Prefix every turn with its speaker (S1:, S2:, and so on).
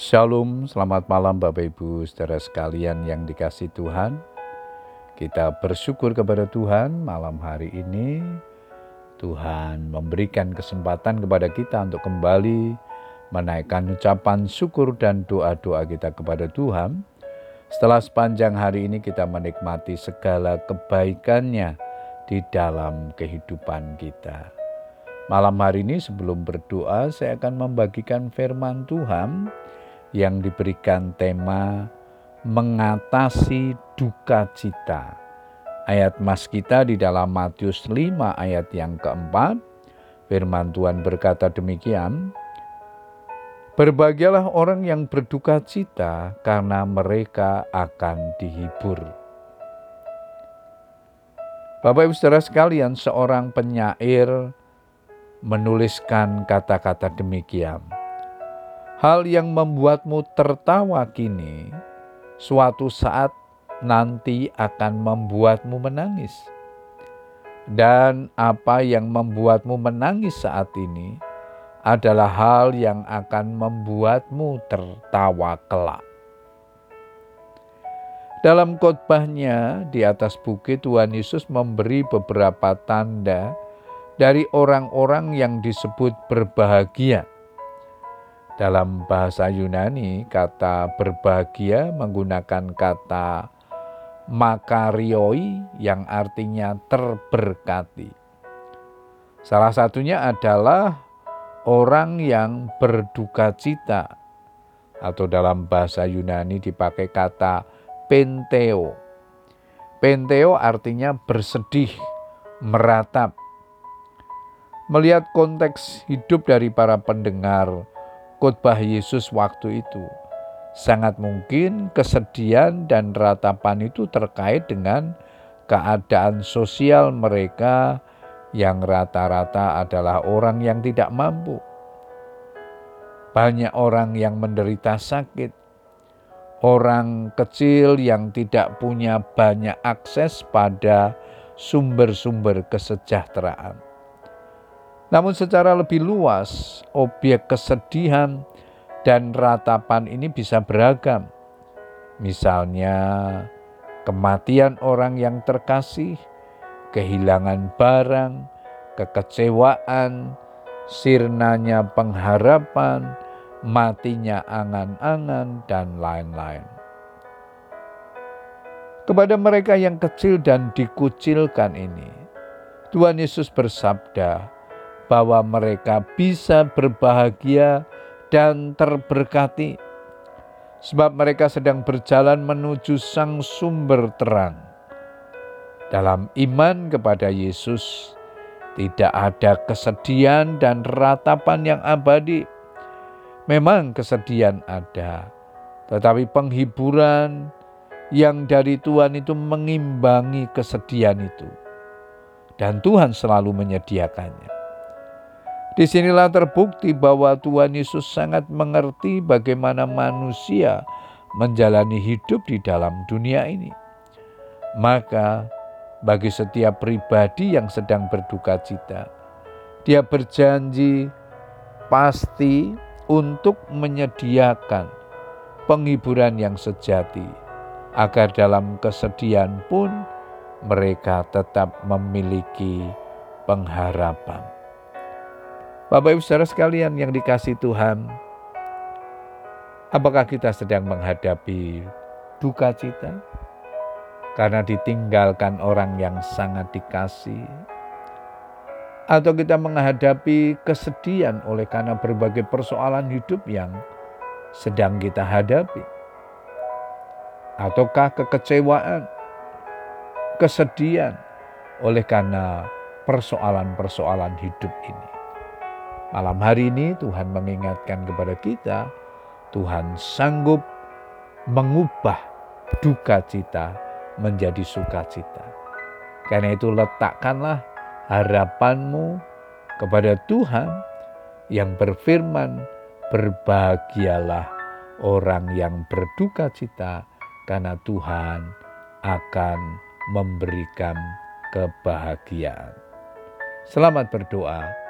S1: Shalom, selamat malam Bapak Ibu saudara sekalian yang dikasih Tuhan. Kita bersyukur kepada Tuhan malam hari ini. Tuhan memberikan kesempatan kepada kita untuk kembali menaikkan ucapan syukur dan doa-doa kita kepada Tuhan. Setelah sepanjang hari ini kita menikmati segala kebaikannya di dalam kehidupan kita. Malam hari ini sebelum berdoa saya akan membagikan firman Tuhan yang diberikan tema mengatasi duka cita. Ayat mas kita di dalam Matius 5 ayat yang keempat, firman Tuhan berkata demikian, Berbahagialah orang yang berduka cita karena mereka akan dihibur. Bapak Ibu Saudara sekalian, seorang penyair menuliskan kata-kata demikian. Hal yang membuatmu tertawa kini, suatu saat nanti akan membuatmu menangis. Dan apa yang membuatmu menangis saat ini adalah hal yang akan membuatmu tertawa kelak. Dalam khotbahnya di atas bukit Tuhan Yesus memberi beberapa tanda dari orang-orang yang disebut berbahagia. Dalam bahasa Yunani, kata berbahagia menggunakan kata makarioi yang artinya terberkati. Salah satunya adalah orang yang berduka cita atau dalam bahasa Yunani dipakai kata penteo. Penteo artinya bersedih, meratap, Melihat konteks hidup dari para pendengar khotbah Yesus waktu itu, sangat mungkin kesedihan dan ratapan itu terkait dengan keadaan sosial mereka yang rata-rata adalah orang yang tidak mampu. Banyak orang yang menderita sakit, orang kecil yang tidak punya banyak akses pada sumber-sumber kesejahteraan namun secara lebih luas, objek kesedihan dan ratapan ini bisa beragam. Misalnya kematian orang yang terkasih, kehilangan barang, kekecewaan, sirnanya pengharapan, matinya angan-angan, dan lain-lain. Kepada mereka yang kecil dan dikucilkan ini, Tuhan Yesus bersabda, bahwa mereka bisa berbahagia dan terberkati, sebab mereka sedang berjalan menuju Sang Sumber Terang. Dalam iman kepada Yesus, tidak ada kesedihan dan ratapan yang abadi. Memang kesedihan ada, tetapi penghiburan yang dari Tuhan itu mengimbangi kesedihan itu, dan Tuhan selalu menyediakannya. Di sinilah terbukti bahwa Tuhan Yesus sangat mengerti bagaimana manusia menjalani hidup di dalam dunia ini. Maka, bagi setiap pribadi yang sedang berduka cita, dia berjanji pasti untuk menyediakan penghiburan yang sejati, agar dalam kesedihan pun mereka tetap memiliki pengharapan. Bapak Ibu saudara sekalian yang dikasih Tuhan, apakah kita sedang menghadapi duka cita karena ditinggalkan orang yang sangat dikasih? Atau kita menghadapi kesedihan oleh karena berbagai persoalan hidup yang sedang kita hadapi? Ataukah kekecewaan, kesedihan oleh karena persoalan-persoalan hidup ini? Malam hari ini Tuhan mengingatkan kepada kita, Tuhan sanggup mengubah duka cita menjadi sukacita. Karena itu letakkanlah harapanmu kepada Tuhan yang berfirman, berbahagialah orang yang berduka cita karena Tuhan akan memberikan kebahagiaan. Selamat berdoa.